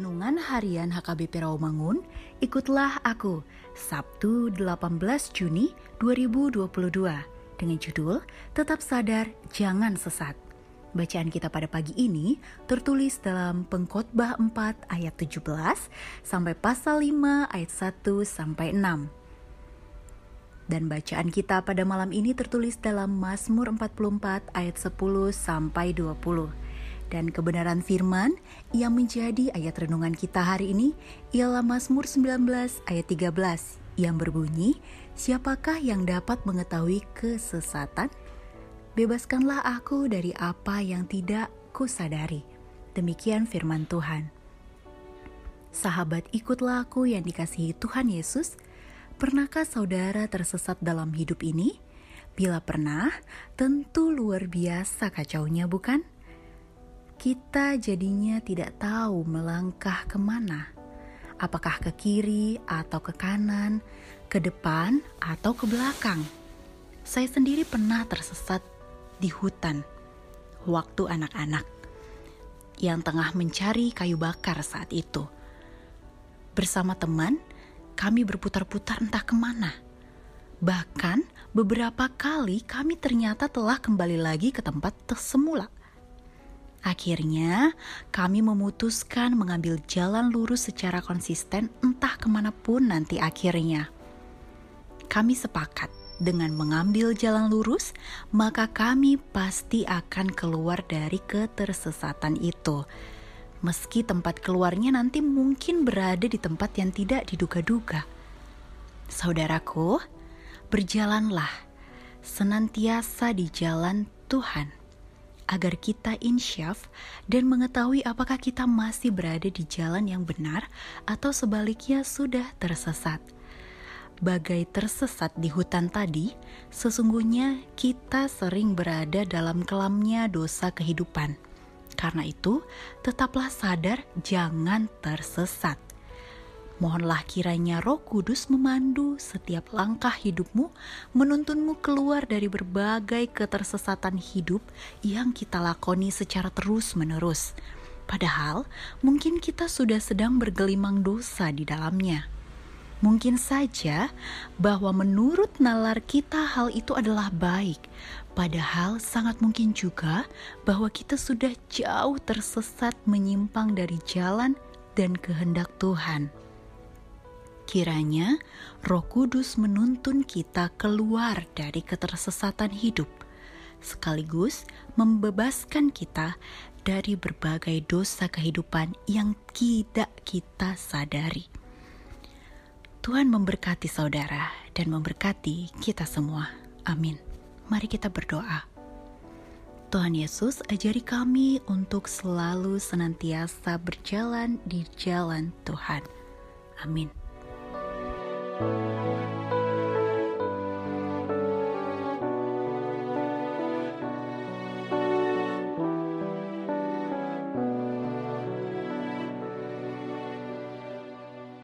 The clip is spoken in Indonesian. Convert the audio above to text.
Renungan Harian HKBP Rawamangun, ikutlah aku, Sabtu 18 Juni 2022, dengan judul Tetap Sadar, Jangan Sesat. Bacaan kita pada pagi ini tertulis dalam Pengkhotbah 4 ayat 17 sampai pasal 5 ayat 1 sampai 6. Dan bacaan kita pada malam ini tertulis dalam Mazmur 44 ayat 10 sampai 20 dan kebenaran firman yang menjadi ayat renungan kita hari ini ialah Mazmur 19 ayat 13 yang berbunyi, Siapakah yang dapat mengetahui kesesatan? Bebaskanlah aku dari apa yang tidak kusadari. Demikian firman Tuhan. Sahabat ikutlah aku yang dikasihi Tuhan Yesus. Pernahkah saudara tersesat dalam hidup ini? Bila pernah, tentu luar biasa kacaunya bukan? Kita jadinya tidak tahu melangkah ke mana. Apakah ke kiri atau ke kanan, ke depan atau ke belakang. Saya sendiri pernah tersesat di hutan waktu anak-anak yang tengah mencari kayu bakar saat itu. Bersama teman, kami berputar-putar entah ke mana. Bahkan beberapa kali kami ternyata telah kembali lagi ke tempat semula Akhirnya, kami memutuskan mengambil jalan lurus secara konsisten entah ke mana pun nanti akhirnya. Kami sepakat dengan mengambil jalan lurus, maka kami pasti akan keluar dari ketersesatan itu. Meski tempat keluarnya nanti mungkin berada di tempat yang tidak diduga-duga. Saudaraku, berjalanlah senantiasa di jalan Tuhan agar kita insyaf dan mengetahui apakah kita masih berada di jalan yang benar atau sebaliknya sudah tersesat. Bagai tersesat di hutan tadi, sesungguhnya kita sering berada dalam kelamnya dosa kehidupan. Karena itu, tetaplah sadar jangan tersesat. Mohonlah kiranya Roh Kudus memandu setiap langkah hidupmu, menuntunmu keluar dari berbagai ketersesatan hidup yang kita lakoni secara terus-menerus. Padahal mungkin kita sudah sedang bergelimang dosa di dalamnya. Mungkin saja bahwa menurut nalar kita hal itu adalah baik, padahal sangat mungkin juga bahwa kita sudah jauh tersesat menyimpang dari jalan dan kehendak Tuhan. Kiranya Roh Kudus menuntun kita keluar dari ketersesatan hidup, sekaligus membebaskan kita dari berbagai dosa kehidupan yang tidak kita sadari. Tuhan memberkati saudara dan memberkati kita semua. Amin. Mari kita berdoa. Tuhan Yesus, ajari kami untuk selalu senantiasa berjalan di jalan Tuhan. Amin. Música